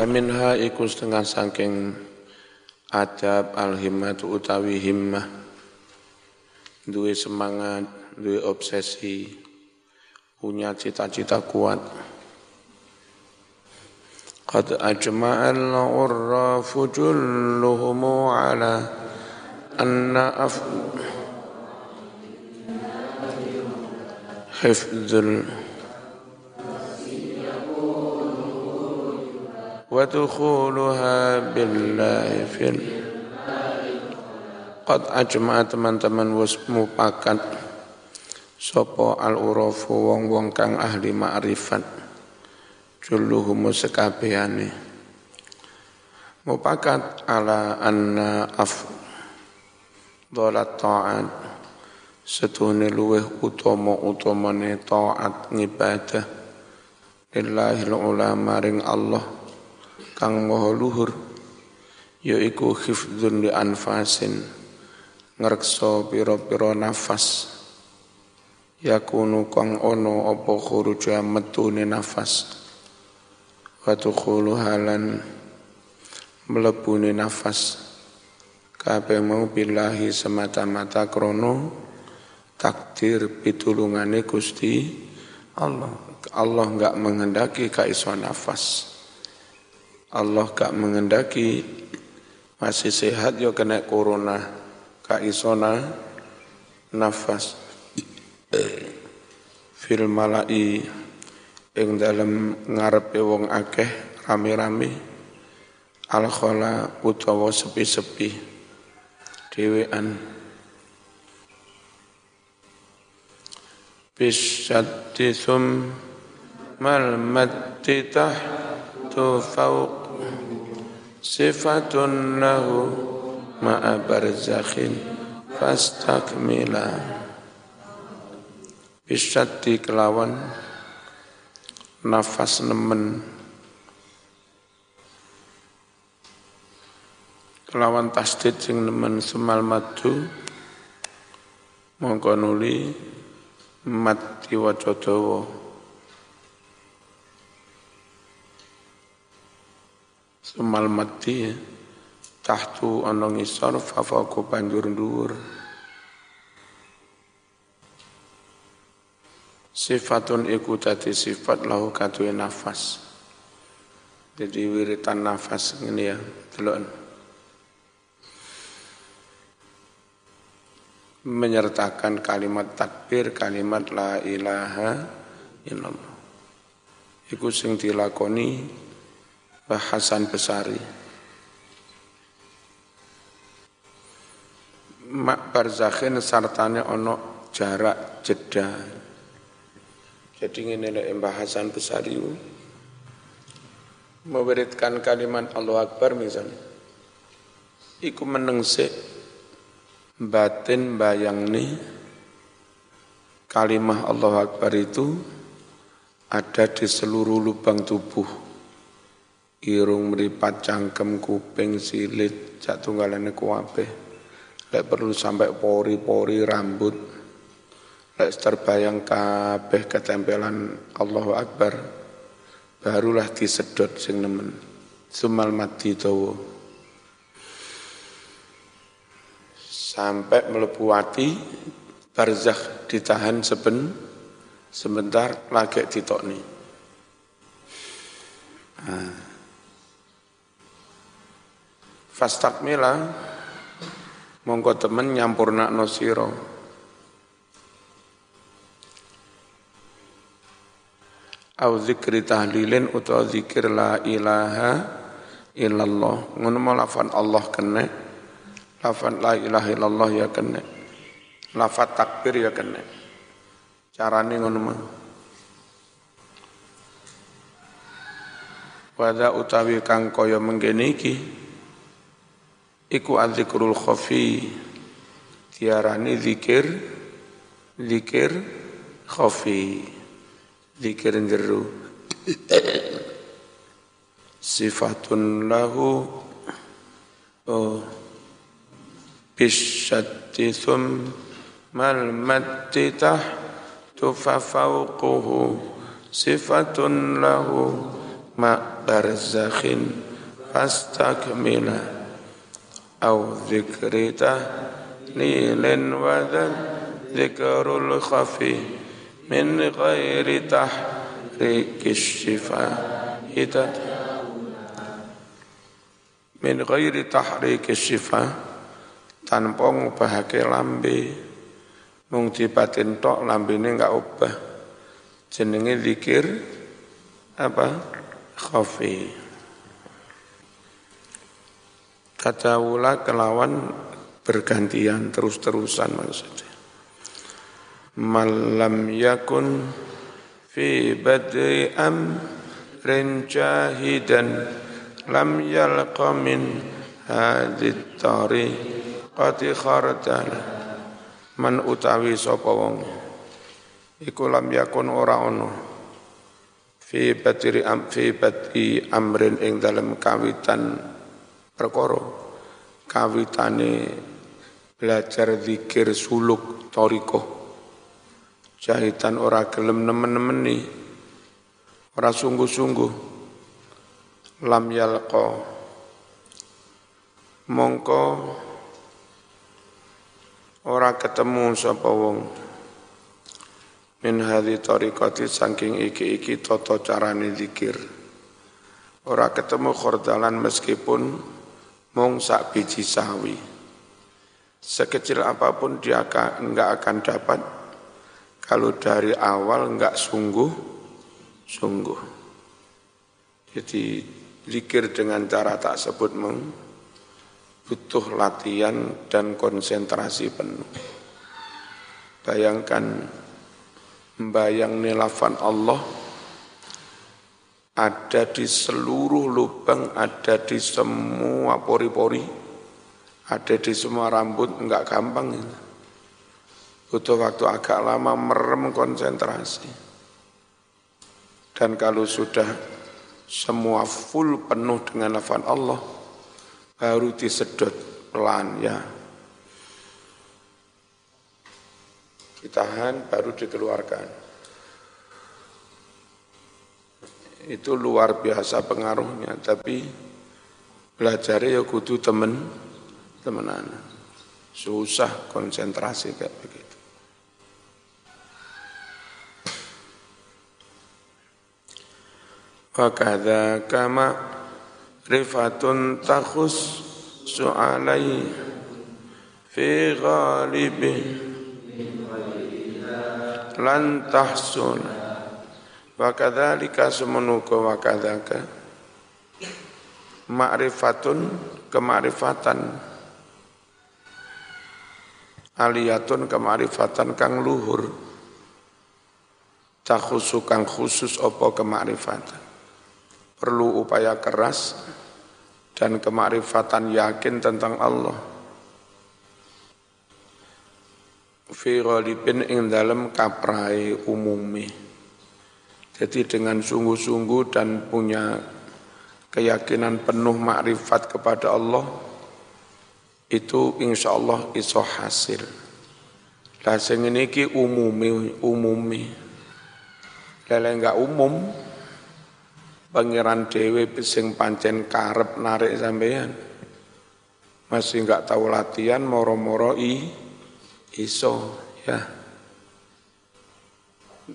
Faminha iku setengah saking adab al-himmat utawi himmah duwe semangat, duwe obsesi, punya cita-cita kuat. Qad ajma'al urrafu julluhumu ala anna af hifdzul ودخولها بالله في Qad ajma teman-teman wis mupakat sapa al urafu wong-wong kang ahli ma'rifat juluhum sekabehane mupakat ala anna af dolat ta'at setune luweh utama utamane taat ngibadah lillahi ulama ring Allah kang maha luhur yaiku khifdzun li anfasin ngrekso pira-pira nafas. Yakunu kang ono apa khuruja metune nafas. Wa tukhulu halan mlebune nafas. Kabeh mau billahi semata-mata krono takdir pitulungane Gusti Allah. Allah enggak menghendaki kaiso nafas Allah gak mengendaki. Masih sehat yo kena corona. Gak isona nafas. Fil malai. Ing dalam ngarepe wong akeh rame-rame. Al khala utawa sepi-sepi. Dhewean. Bisyaddi mal mattitah tu fauq sifatun lahu ma'a barzakhin fastakmila bisyati kelawan nafas nemen. Kelawan tasdid sing nemen semal madu mongko nuli mati waca Sumal mati tahtu ana ngisor fafaku banjur dhuwur. Sifatun iku dadi sifat lahu kaduwe nafas. Jadi wiritan nafas ngene ya, delok. Menyertakan kalimat takbir, kalimat la ilaha illallah. Iku sing dilakoni Hasan Besari. Mak barzakhin sartane ono jarak jeda. Jadi ini lek Mbah Hasan Besari mewiridkan kalimat Allah Akbar misalnya. Iku batin bayang nih kalimah Allah Akbar itu ada di seluruh lubang tubuh irung meripat cangkem kuping silit cak tunggalane kuwabe lek perlu sampai pori-pori rambut. Lek terbayang kabeh ketempelan Allahu Akbar barulah disedot sing nemen. Sumal mati dawa sampai melebu barzakh ditahan seben sebentar lagi ditokni. Nah. Fastakmila mongko temen nyampurna no siro. Au zikri tahlilin utawa zikir la ilaha illallah. Ngono lafan Allah kene. Lafan la ilaha illallah ya kene. Lafat takbir ya kene. Carane ngono mah. Wada utawi kang kaya menggene iki iku adzikrul khafi tiarani zikir zikir khafi zikir jeru sifatun lahu oh bisyatti mal matti tahtu fawquhu sifatun lahu ma barzakhin fastakmila tahlilin wa dzan dzikrul khafi min ghairi tahriki syifa hidat min ghairi tahriki syifa tanpa ngubahake lambe. Mung dibatin tok lambene enggak ubah. Jenenge zikir apa? Khafi wula kelawan bergantian terus-terusan maksudnya. Malam yakun fi badri amrin jahidan lam yalqa min hadit tariqati khardala man utawi sapa wong iku lam yakun ora ono. Fi batiri am fi bati amrin ing dalam kawitan perkara. Kawitane belajar zikir suluk toriko. Jahitan ora gelem nemen-nemeni. Ora sungguh-sungguh. Lam yalqa. Mongko ora ketemu sapa wong. Min hadhi tariqati saking iki-iki toto carane zikir. Ora ketemu khordalan meskipun mung sak biji sawi. Sekecil apa pun dia enggak akan dapat kalau dari awal enggak sungguh-sungguh. Jadi zikir dengan cara tak sebut meng butuh latihan dan konsentrasi penuh. Bayangkan membayang nilafan Allah ada di seluruh lubang, ada di semua pori-pori, ada di semua rambut, enggak gampang ini. Butuh waktu agak lama merem konsentrasi. Dan kalau sudah semua full penuh dengan lafan Allah, baru disedot pelan ya ditahan baru dikeluarkan. Itu luar biasa pengaruhnya, tapi belajar ya kudu temen temenan. Susah konsentrasi kayak begitu. Wakadha kama rifatun takhus su'alai fi ghalibin lan wa kadzalika sumunuka wa kadzaka ma'rifatun kemarifatan aliyatun kemarifatan kang luhur. Takhusu kang khusus opo kemarifatan perlu upaya keras dan kemarifatan yakin tentang Allah. Fi ghalibin ing dalam kaprai umumi. Jadi dengan sungguh-sungguh dan punya keyakinan penuh makrifat kepada Allah, itu insya Allah iso hasil. Lah sing ki umumi umumi. Lele enggak umum, pangeran dewe sing pancen karep narik sampean. Masih enggak tahu latihan moro-moro i iso ya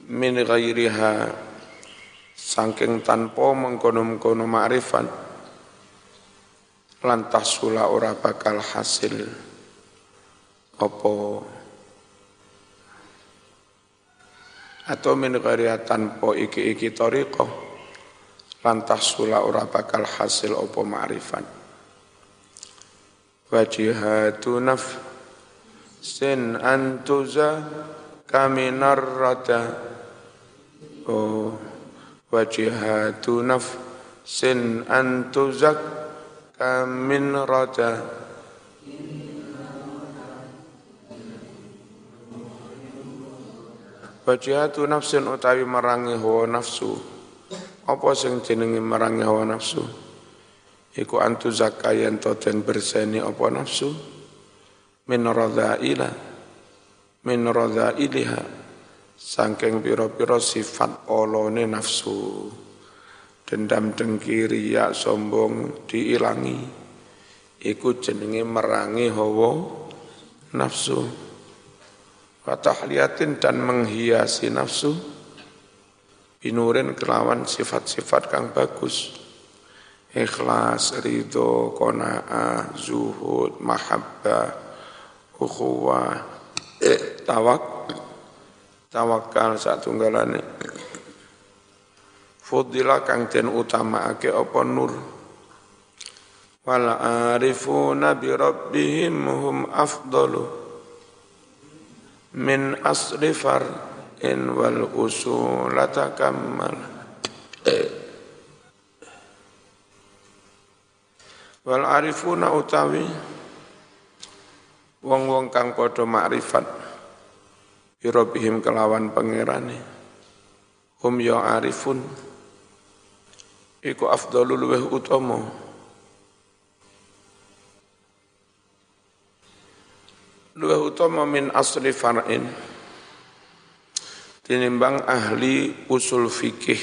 min ghairiha saking tanpa mengkono-mengkono ma'rifat lantas sula ora bakal hasil apa? Atau min ghairiha tanpa iki-iki tariqah lantas sula ora bakal hasil apa ma'rifat wajihatu naf sin antuza kaminar rada. Oh wajihatu naf sin antuzak kamin rada. Wajihatu nafsin utawi merangi hawa nafsu. Apa sing jenenge merangi hawa nafsu? Iku antuzaka yen to den berseni apa nafsu? Min radhaila min radhailiha saking pira-pira sifat olone nafsu. Dendam dengki riya sombong diilangi. Iku jenenge merangi hawa nafsu. Wa tahliyatin dan menghiasi nafsu. Binurin kelawan sifat-sifat kang bagus. Ikhlas ridho qanaah zuhud mahabbah ukhuwah tawak tawakal satunggalane. Fudila kang den utamaake apa nur? Wal arifuna bi rabbihim hum afdalu. Min asri in wal usulata wal arifuna utawi wong-wong kang padha makrifat bi rabbihim kelawan pangerane. Hum ya arifun. Iku afdalul luweh utama. Luweh utama min asli far'in. Tinimbang ahli usul fikih.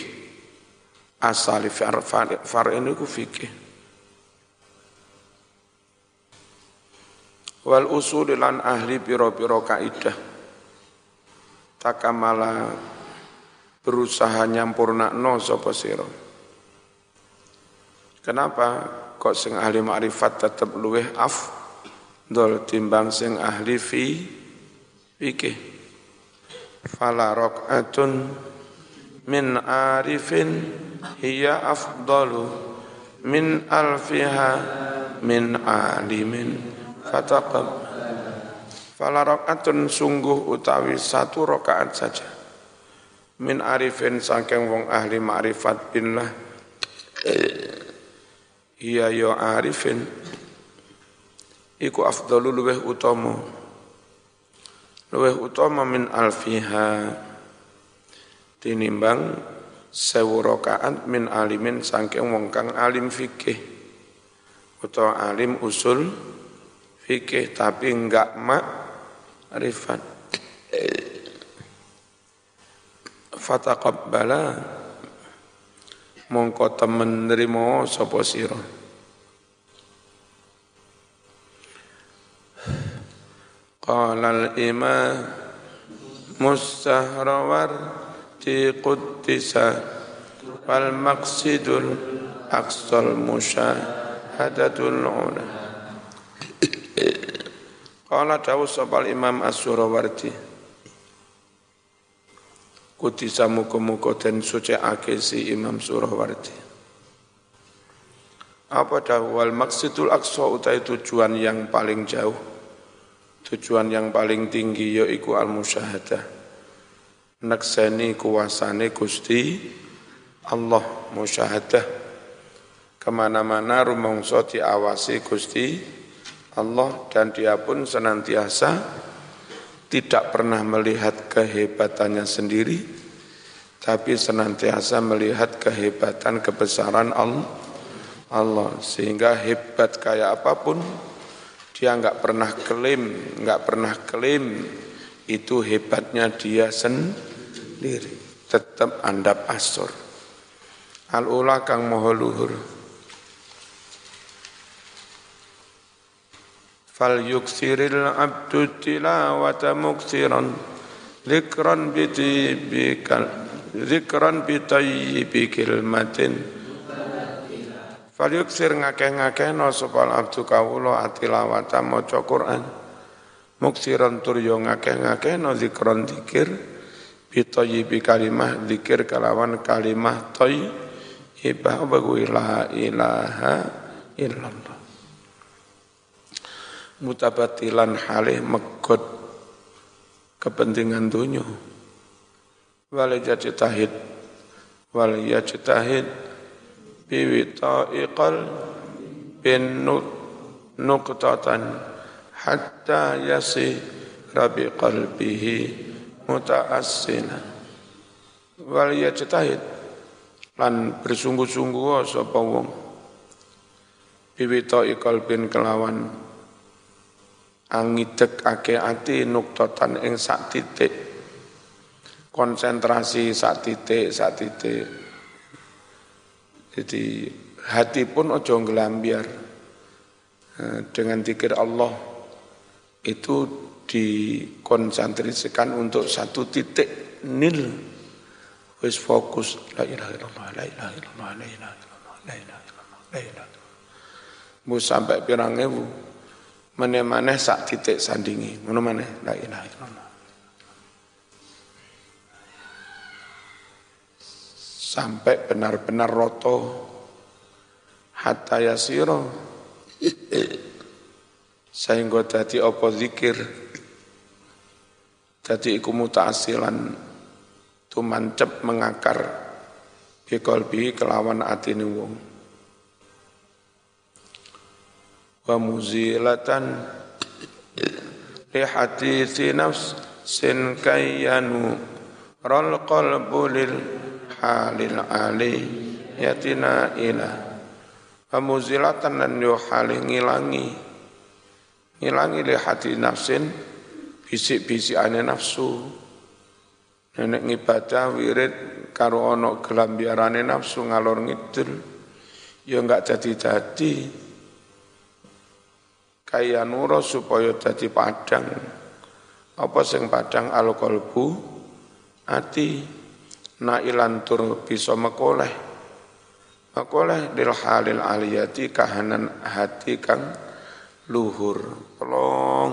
Asali far'in iku fikih. Wal usul lan ahli piro-piro kaidah takamala berusaha nyampurna no sapa sira Kenapa kok sing ahli makrifat tetap luweh af dol timbang sing ahli fi fikih. Fala min arifin hiya afdalu min alfiha min alimin fataqab Fala rakaatun sungguh utawi satu rakaat saja. Min arifin saking wong ahli makrifat billah. Iya yo arifin. Iku afdalu luweh utama. Luweh utama min alfiha. Tinimbang sewu rakaat min alimin sangking wong kang alim fikih. Utawa alim usul fikih tapi enggak mak rifat fataqabbala. Mongko temen nrimo sapa sira? Qala al-imam mustahrawar ti quddisa. Wal maqsidul aqsal musyahadatul ula Qala dawu sapa imam as-surawardi Kudisa muka-muka dan suciake si Imam Surawardi. Apa dahwal maksudul aqsa utai tujuan yang paling jauh. Tujuan yang paling tinggi yaiku al-musyahadah. Nakseni kuasane Gusti Allah musyahadah. Ke mana-mana rumongso diawasi Gusti Allah dan dia pun senantiasa tidak pernah melihat kehebatannya sendiri, tapi senantiasa melihat kehebatan kebesaran Allah. Allah sehingga hebat kayak apa pun dia nggak pernah klaim, nggak pernah klaim itu hebatnya dia sendiri. Tetap andap asor. Al ula kang moho luhur. fal yuksiril abdu tilawata muksiran zikran bitibikal zikran bitayyibi kilmatin fal yuksir ngakeh-ngakeh no sopal abdu kawulo atilawata moco Qur'an. Muksiran tur yo ngakeh-ngakeh no zikran zikir bitayyibi kalimah zikir kalawan kalimah tayyibah apa ilaha ilaha illallah mutabatilan halih megot kepentingan dunia wal tahid wal yajtahid biwita'iqal bin nuqtatan hatta yasi rabi qalbihi mutaassina. Wal yajtahid lan bersungguh-sungguh sapa wong. Bin kelawan angidek ake ati nuktotan ing sak titik. Konsentrasi sak titik sak titik. Jadi hati pun ojo ngelambiar eh, dengan zikir Allah itu dikonsentrasikan untuk satu titik nil. Wis fokus la ilaha illallah la ilaha illallah la ilaha illallah la ilaha illallah la ilaha illallah. Sampai pirang ewu meneh-meneh sak titik sandingi. Ngono maneh? La ilaha illallah sampai benar-benar roto. Hatta yasiro. Sehingga dadi apa zikir? Dadi iku mutasilan tumancep mengakar. Bikolbi kelawan atine wong wa muzilatan li hadithi nafs sin kayyanu ral qalbu lil halil ali yatina ila Pemuzilatan dan yo halih ngilangi ngilangi li hati nafsin bisik-bisik ane nafsu. Nenek ngibadah wirid karo ono gelambiarane nafsu ngalor ngidul ya enggak jadi-jadi kaya nuro supaya jadi padang. Apa sing padang? Al kolbu ati. Na ilantur bisa mekoleh. Mekoleh dil halil aliyati kahanan hati kang luhur. Tolong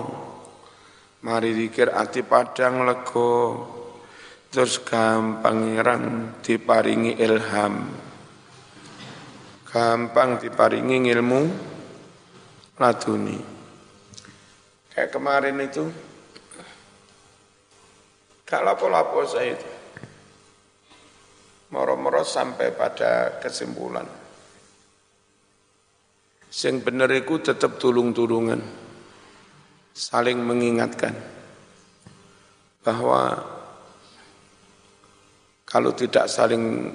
mari dikir ati padang lego terus gampang irang diparingi ilham. Gampang diparingi ilmu laduni kayak kemarin itu gak lapo-lapo saya itu. Moro-moro sampai pada kesimpulan. Sing bener itu tetap tulung-tulungan, saling mengingatkan. Bahwa kalau tidak saling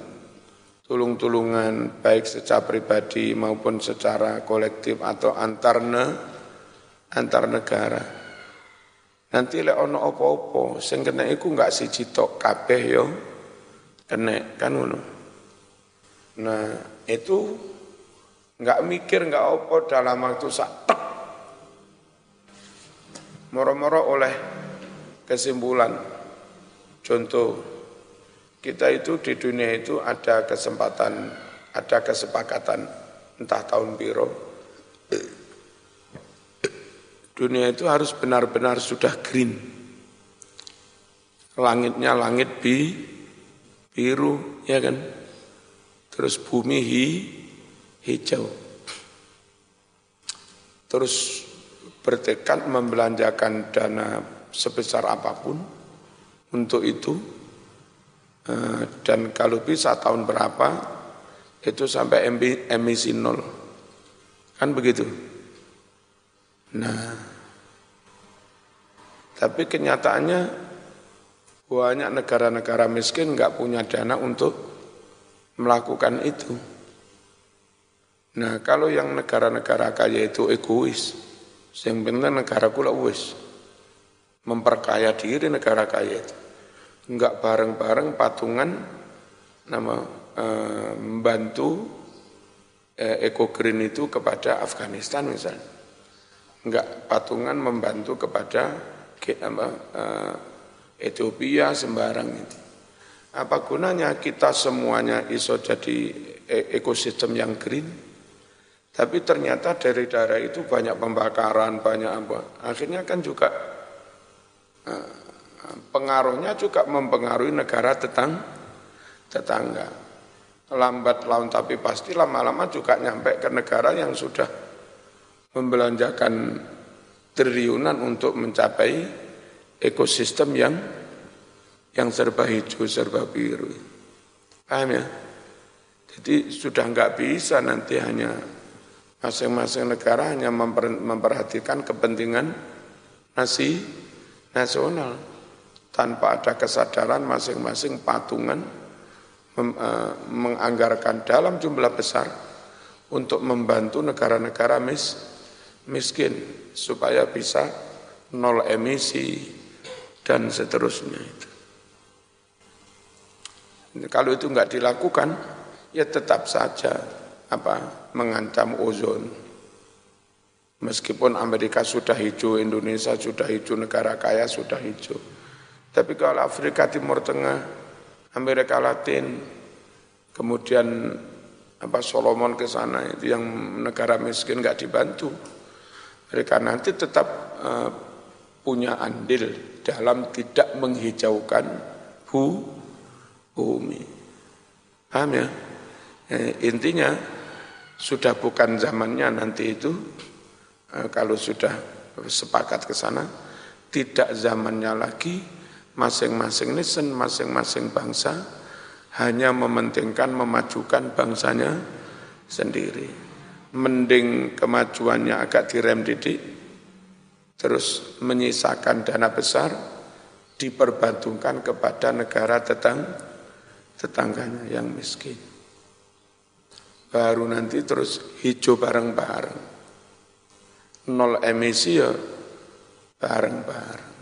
tulung-tulungan baik secara pribadi maupun secara kolektif atau antar ne, antar negara. Nanti lek ono opo-opo sing kena iku enggak siji tok kabeh yo kena kan ngono. Nah, itu enggak mikir enggak opo dalam waktu sak. Moro-moro oleh kesimpulan. Contoh, kita itu di dunia itu ada kesempatan, ada kesepakatan, entah tahun biru. Dunia itu harus benar-benar sudah green. Langitnya langit bi, biru, ya kan? Terus bumi hi, hijau. Terus bertekad membelanjakan dana sebesar apa pun untuk itu dan kalau bisa tahun berapa itu sampai emisi nol. Kan begitu? Nah. Tapi kenyataannya banyak negara-negara miskin nggak punya dana untuk melakukan itu. Nah kalau yang negara-negara kaya itu egois yang benar negara kula wis. Memperkaya diri negara kaya itu enggak bareng-bareng patungan nama eh, membantu eh, Eko Green itu kepada Afghanistan misalnya enggak patungan membantu kepada apa, eh, Ethiopia sembarang itu. Apa gunanya kita semuanya iso jadi e, ekosistem yang green? Tapi ternyata dari daerah itu banyak pembakaran, banyak apa. Akhirnya kan juga eh, pengaruhnya juga mempengaruhi negara tetang, tetangga. Lambat laun tapi pasti lama-lama juga nyampe ke negara yang sudah membelanjakan triliunan untuk mencapai ekosistem yang yang serba hijau, serba biru. Paham ya? Jadi sudah nggak bisa nanti hanya Masing-masing negara hanya memperhatikan kepentingan nasi nasional tanpa ada kesadaran masing-masing patungan eh, menganggarkan dalam jumlah besar untuk membantu negara-negara mis, miskin supaya bisa nol emisi dan seterusnya. Kalau itu enggak dilakukan, ya tetap saja apa mengancam ozon. Meskipun Amerika sudah hijau, Indonesia sudah hijau, negara kaya sudah hijau. Tapi kalau Afrika Timur Tengah, Amerika Latin, kemudian apa Solomon ke sana itu yang negara miskin nggak dibantu. Mereka nanti tetap uh, punya andil dalam tidak menghijaukan bu, bumi. Paham ya? Eh, intinya sudah bukan zamannya nanti itu eh, kalau sudah sepakat ke sana tidak zamannya lagi masing-masing nation, masing-masing bangsa hanya mementingkan memajukan bangsanya sendiri. Mending kemajuannya agak direm didik, terus menyisakan dana besar, diperbantungkan kepada negara tetang, tetangganya yang miskin. Baru nanti terus hijau bareng-bareng. Nol emisi ya bareng-bareng.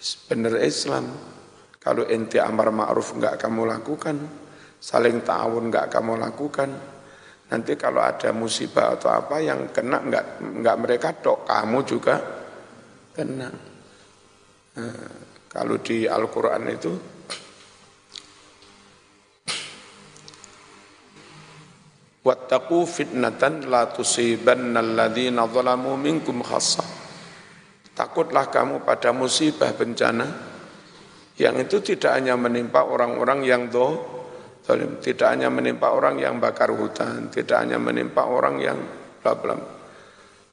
Benar Islam. Kalau ente amar ma'ruf enggak kamu lakukan, saling ta'awun enggak kamu lakukan, nanti kalau ada musibah atau apa yang kena enggak, enggak mereka dok, kamu juga kena. Nah, kalau di Al-Quran itu Wattaqu fitnatan la tusibanna alladhina zalamu minkum khassah. Takutlah kamu pada musibah bencana. Yang itu tidak hanya menimpa orang-orang yang do, tidak hanya menimpa orang yang bakar hutan, tidak hanya menimpa orang yang bla bla.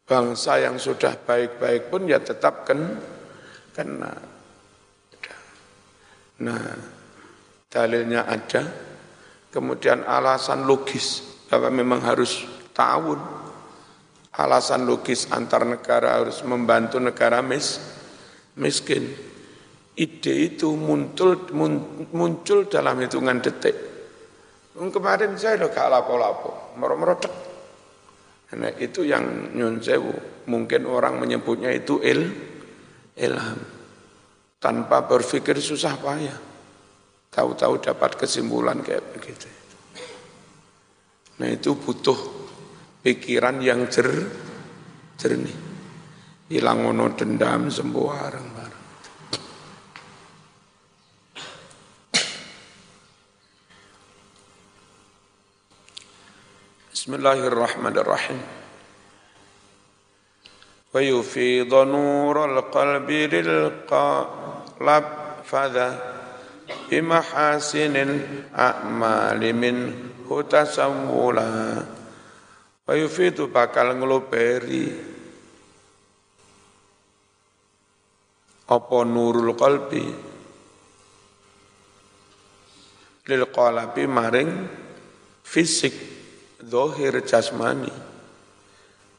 Bangsa yang sudah baik-baik pun ya tetap ken, kena. Nah, dalilnya ada, kemudian alasan logis. Bahwa memang harus tahun, alasan logis antar negara harus membantu negara mis, miskin ide itu muncul muncul dalam hitungan detik. Kemarin saya udah gak lapo-lapo, moro-moro Nah itu yang nyun sewu. Mungkin orang menyebutnya itu il, ilham. Tanpa berpikir susah payah. Tahu-tahu dapat kesimpulan kayak begitu. Nah itu butuh pikiran yang jer, jernih. Hilang ono dendam sembuh bareng bareng. Bismillahirrahmanirrahim. Wa yufidha nural qalbi fada fadha bimahasinil a'mali minhu tasawwula Bayu itu bakal ngeloperi apa nurul qalbi? Lil qalabi maring fisik dohir jasmani.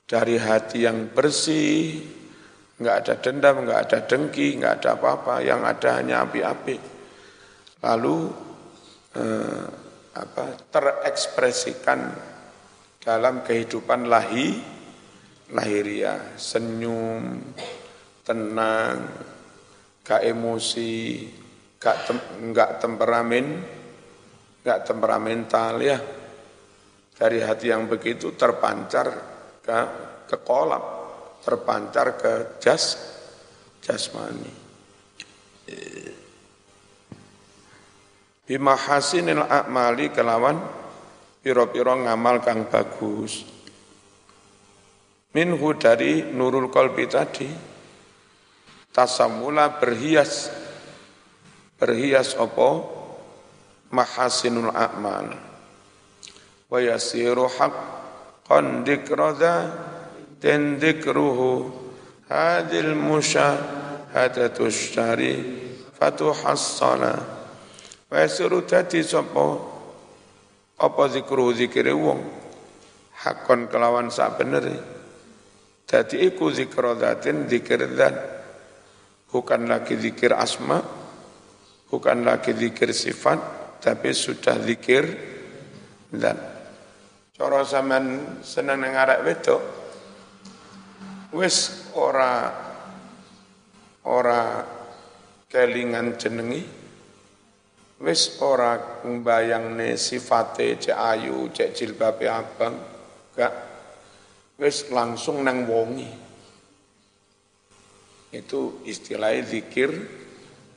Dari hati yang bersih Enggak ada dendam enggak ada dengki enggak ada apa-apa yang ada hanya api-api. Lalu eh, apa terekspresikan dalam kehidupan lahi, lahiriah, senyum, tenang, gak emosi, gak, tem, gak temperamen, gak temperamental ya dari hati yang begitu terpancar ke, ke kolam, terpancar ke jas jasmani. Bima hasinil a'mali kelawan piro-piro ngamal kang bagus. Minhu dari nurul kolbi tadi, tasamula berhias, berhias opo mahasinul a'mal. Wa yasiru haqqan dikradha dan dikruhu hadil musyahadatu syari fatuhassala wa yasiru dadi sapa apa zikru zikire wong? Hakon kelawan sak beneri dadi iku zikradatin zikir dan bukan lagi zikir asma bukan lagi zikir sifat tapi sudah zikir dan Cara sampean seneng nang arek wedok wis ora ora kelingan jenengi wis ora mbayangne sifate cek ayu cek jilbabe abang gak wis langsung nang wongi itu istilahnya zikir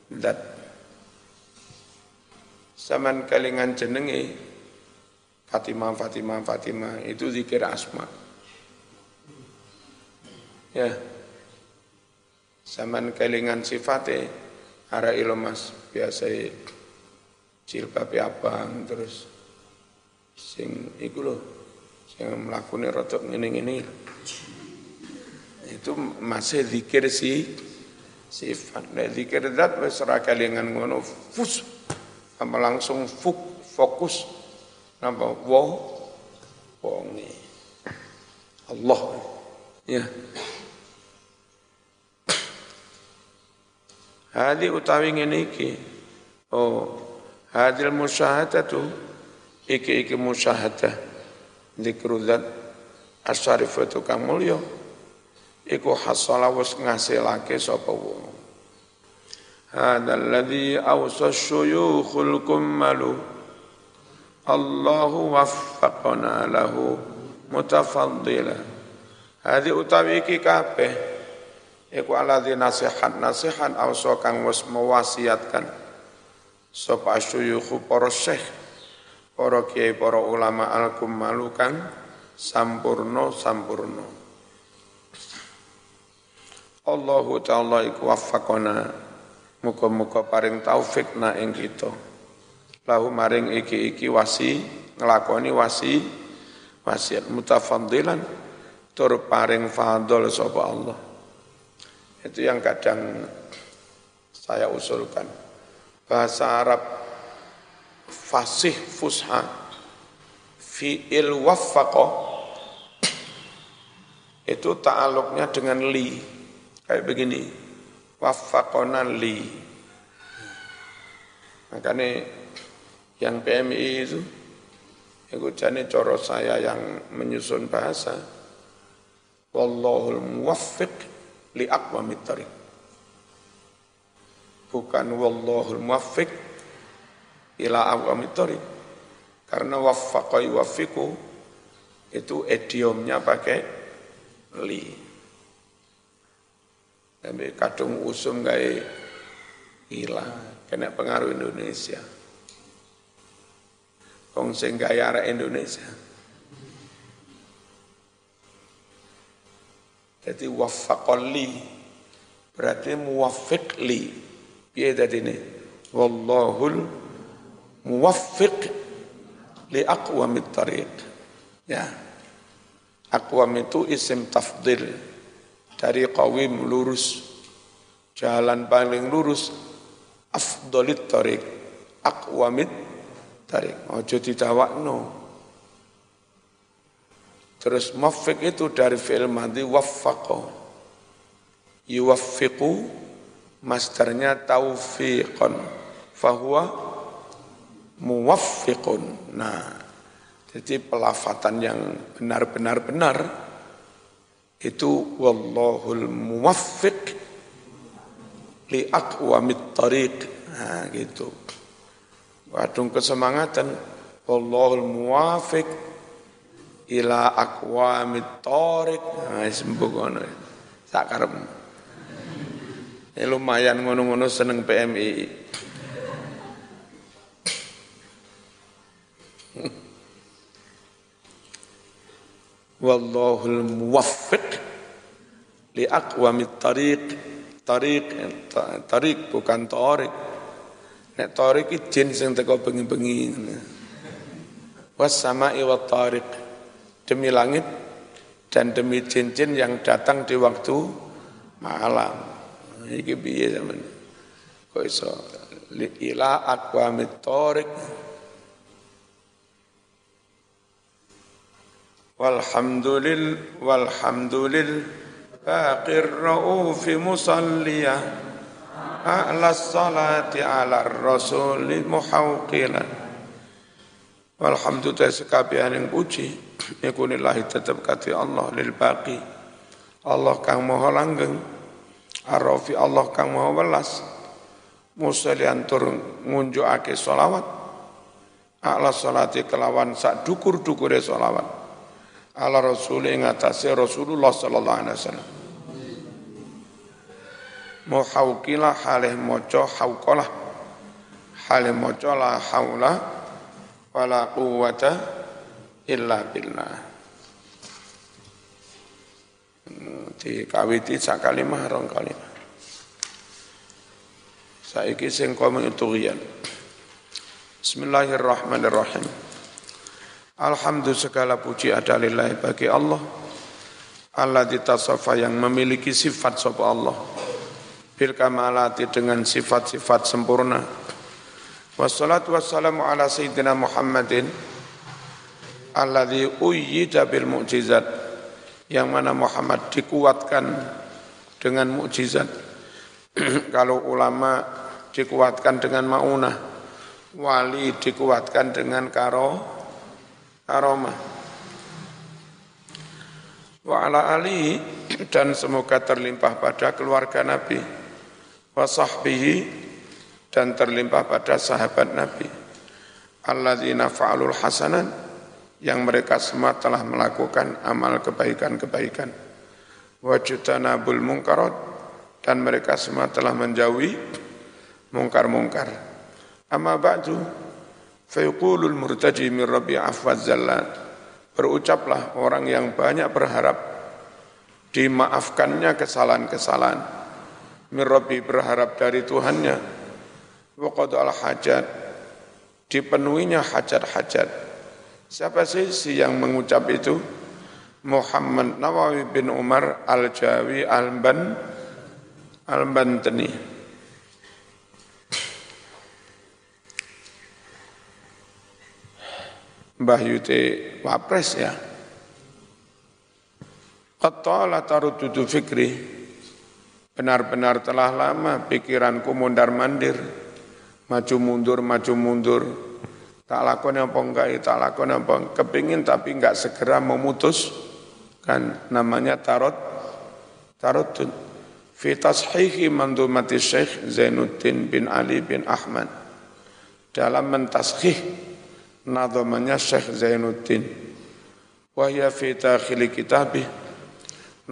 dat Saman kalingan jenenge Fatimah, Fatimah, Fatimah itu zikir asma. Ya. Saman kalingan sifate ara ilomas biasa jilbab abang terus sing iku lho sing mlakune rotok ngene-ngene. Itu masih zikir si sifat. Nek zikir zat wis ora kalingan ngono fus apa langsung fuk, fokus. Napa? Wo wonge. Allah. Ya. Hadi utawi ngene iki. Oh, hadil musyahadatu iki iki musyahadah zikru zat asyarifatu kang mulya iku hasala wis ngasilake sapa wong. Hada alladhi awsa syuyukhul kummalu Allahu waffaqana lahu mutafaddila. Hadi utawi iki kabeh Iku aladhi nasihat nasihat awso kang wis mewasiatkan sapa asyuyukhu para syekh para kiai para ulama alkum malukan sampurno sampurno Allahu ta'ala iku waffaqona muka-muka paring taufik na ing kita. Lahu maring iki-iki wasi ngelakoni wasi wasiat mutafaddilan tur paring fadl sapa Allah. Itu yang kadang saya usulkan. Bahasa Arab fasih fusha fi'il waffaqo itu ta'aluknya dengan li. Kayak begini. Waffaqona li. Makanya yang PMI itu itu jadi coro saya yang menyusun bahasa. Wallahul muwaffiq li aqwamit tariq. Bukan wallahul muwaffiq ila aqwamit tariq. Karena waffaqa yuwaffiqu itu idiomnya pakai li. Tapi kadung usum gaya gila, kena pengaruh Indonesia. Kong sing gaya Indonesia. Jadi waffaqalli berarti muwaffiq li. Piye tadi ini? Wallahul muwaffiq li aqwamit tariq. Ya. Aqwam itu isim tafdil dari qawim lurus. Jalan paling lurus afdalit tariq. Aqwamit tariq. Ojo didawakno. Terus muwaffiq itu dari fi'il madhi waffaqo. Yuwaffiqu masdarnya taufiqon. Fahuwa muwaffiqun. Nah, jadi pelafatan yang benar-benar benar itu wallahul muwaffiq li aqwamit tariq. Nah, gitu. Wadung kesemangatan wallahul muwaffiq ila aqwamit tariq nah sembuh ngono ini lumayan ngono-ngono seneng PMI wallahul muwaffiq li aqwamit tariq. Tariq tariq bukan tariq. Nek tariq iki jin sing teko bengi-bengi. Was sama'i wat tariq demi langit dan demi cincin yang datang di waktu malam. Iki piye zaman? Kok iso ila aqwamit tariq Walhamdulil walhamdulil baqir raufi musalliya a'la salati ala rasuli muhawqilan Walhamdulillah sekabihan yang puji Yakunillahi tetap kati Allah lil baqi. Allah kang maha langgeng. Arafi Allah kang maha welas. musallian tur ngunjukake solawat ala salati kelawan sak dukur-dukure solawat ala rasul ing atase Rasulullah sallallahu alaihi wasallam. Muhauqilah halih maca hauqalah halih maca la haula wala quwata illa billah dikawiti sak kalimah rong kalimah Saiki sing komen riyan. Bismillahirrahmanirrahim. Alhamdulillah segala puji ada lillahi bagi Allah. Allah ditasafa yang memiliki sifat sapa Allah. Bil kamalati dengan sifat-sifat sempurna. Wassalatu wassalamu ala sayyidina Muhammadin alladzi uyyida bil mu'jizat yang mana Muhammad dikuatkan dengan mukjizat. Kalau ulama dikuatkan dengan maunah, wali dikuatkan dengan karo karomah. Wa ala ali dan semoga terlimpah pada keluarga Nabi wa sahbihi dan terlimpah pada sahabat Nabi alladzina fa'alul hasanan yang mereka semua telah melakukan amal kebaikan-kebaikan wajutanabul mungkarat dan mereka semua telah menjauhi mungkar-mungkar. Amma ba'du fayuqulul murtaji min rabbi zallat. Berucaplah orang yang banyak berharap dimaafkannya kesalahan-kesalahan. Min rabbi berharap dari Tuhannya. Wa al hajat dipenuhinya hajat-hajat. Siapa sih yang mengucap itu? Muhammad Nawawi bin Umar Al-Jawi Al-Ban Al-Bantani. Mbah Yute Wapres ya. Qatala tarududu fikri. Benar-benar telah lama pikiranku mundar mandir. Maju mundur, maju mundur. Tak lakon apa enggak, tak lakon apa kepingin tapi enggak segera memutus kan namanya tarot tarot fi tashihi mandumati Syekh Zainuddin bin Ali bin Ahmad. Dalam mentashih nadhamanya Syekh Zainuddin. Wahya fi dakhili kitabih.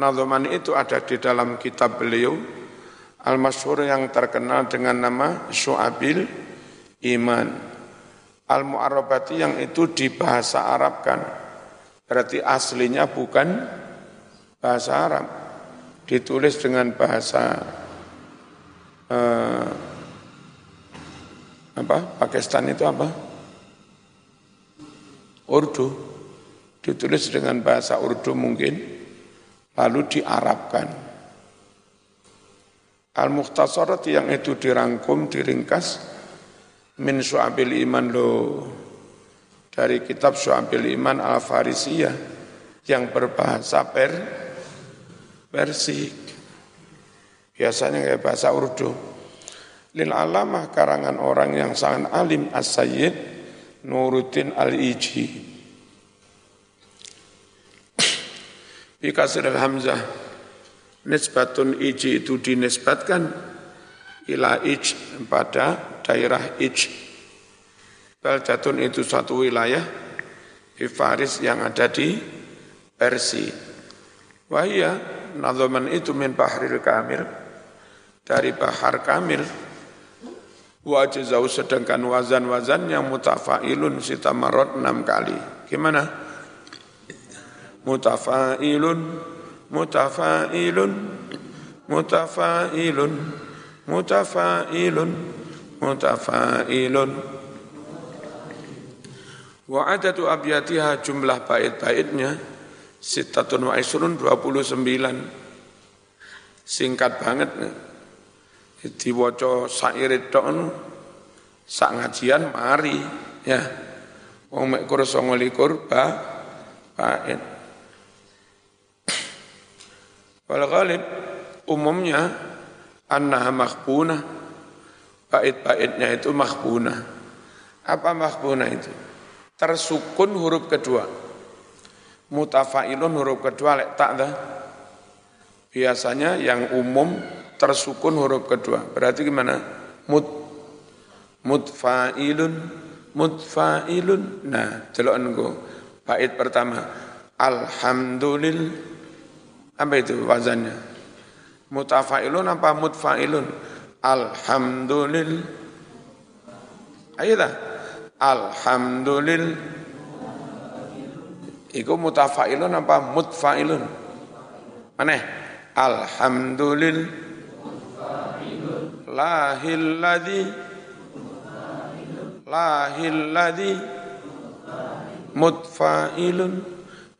Nadhaman itu ada di dalam kitab beliau. Al-masyhur yang terkenal dengan nama Syu'abil Iman al-mu'arrabati yang itu dibahasa Arabkan berarti aslinya bukan bahasa Arab. Ditulis dengan bahasa eh, apa? Pakistan itu apa? Urdu, ditulis dengan bahasa Urdu mungkin, lalu diarabkan. Al-Mukhtasarat yang itu dirangkum, diringkas, min su'abil iman lo, dari kitab su'abil iman al-Farisiyah, yang berbahasa per, Persik. Biasanya kayak bahasa Urdu. Lil alamah karangan orang yang sangat alim as-sayyid, Nuruddin Al-Iji Bikasir al-Hamzah Nisbatun Iji itu dinisbatkan ila Ij pada daerah Ij Baldatun itu satu wilayah di Faris yang ada di Persi Wahia nadhaman itu min Bahril Kamil dari Bahar Kamil Wajizau sedangkan wazan-wazan yang mutafailun sitamarot enam kali. Gimana? Mutafailun, mutafailun, mutafailun, mutafailun, mutafailun. Wa adatu abiyatiha jumlah bait-baitnya sitatun wa isrun 29. Singkat banget diwaca sairit tok sak ngajian mari ya wong mek kursa ngelikur ba bait wal ghalib umumnya annaha makhbuna. Bait-baitnya itu makhbuna. Apa makhbuna itu? Tersukun huruf kedua. Mutafailun huruf kedua lek tak dah. Biasanya yang umum tersukun huruf kedua. Berarti gimana? mut mutfailun mutfailun. Nah delok niku bait pertama. Alhamdulillah. Apa itu wazannya mutafailun apa mutfailun? Alhamdulillah ayo dah. Alhamdulillah Iku mutafailun apa mutfailun? Mana? Alhamdulillah lahilladzi. Lahilladzi. Mutfailun.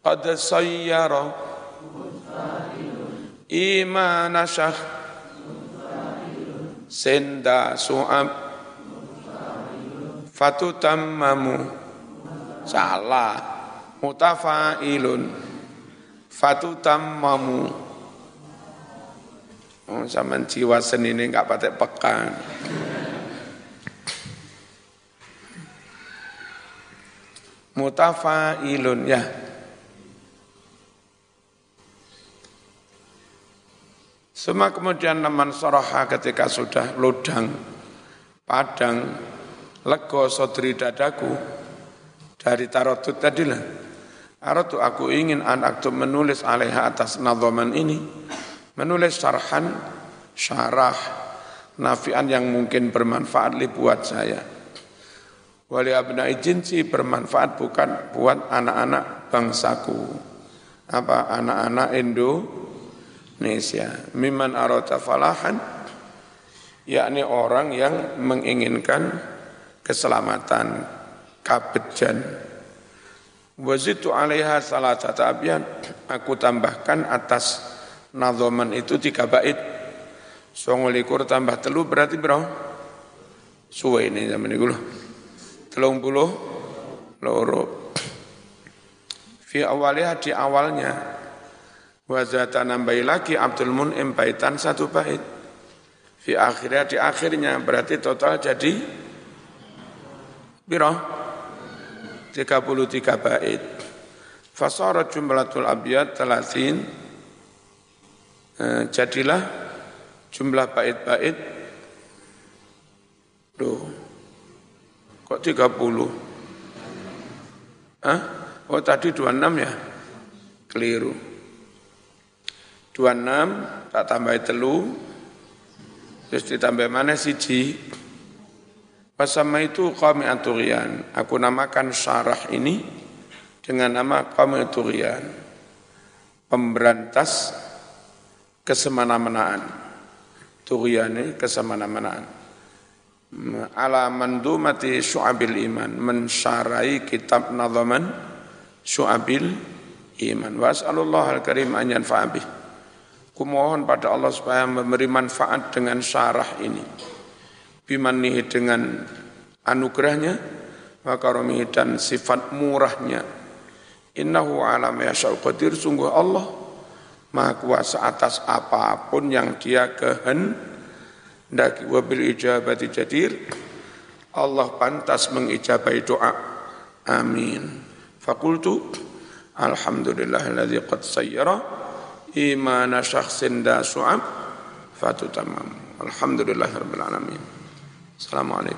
Qad sayyara imana syah senda su'ab fatutammamu. Salah. Mutafailun. Fatutammamu. Oh, zaman jiwa seni ini enggak pakai pekan. Mutafailun ya. Semua kemudian teman soroha ketika sudah lodang, padang, lego sodri dadaku, dari tarotut tadilah. Arotu aku ingin anak tu menulis alaiha atas nadhaman ini menulis syarhan syarah nafian yang mungkin bermanfaat li buat saya. Wali abnai jinsi bermanfaat bukan buat anak-anak bangsaku. Apa anak-anak Indonesia. Miman arota falahan, yakni orang yang menginginkan keselamatan, kabejan. Wazitu alaiha salah satu abian, aku tambahkan atas Nadhoman itu tiga bait. Songo likur tambah telu berarti berapa? Suwe ini zaman ini Telung puluh loro. Fi awalnya di awalnya. Wazata nambahi lagi Abdul Mun'im baitan satu bait. Fi akhirnya di akhirnya berarti total jadi biro 33 bait. Fasarat jumlatul abiyat talatin Eh, jadilah jumlah bait-bait Loh, kok 30? Hah? Oh tadi 26 ya? Keliru. 26, tak tambah telu, terus ditambah mana siji. Pasama itu kami aturian. Aku namakan syarah ini dengan nama kami aturian. Pemberantas kesemana-manaan. Tughyani kesemana-manaan. Ala mandumati syu'abil iman. Mensyarai kitab nadhaman syu'abil iman. Was'alullah al-karim an yanfa'abih. Kumohon pada Allah supaya memberi manfaat dengan syarah ini. Bimanihi dengan anugerahnya, wa karomihi dan sifat murahnya. Innahu alam yasha'u qadir, sungguh Allah maha kuasa atas apa pun yang dia kehendaki wabil ijabati jadir Allah pantas mengijabai doa amin fakultu alhamdulillahilladzi qad sayyara إيمان شخص ذا فاتو تمام. الحمد لله رب العالمين. السلام عليكم.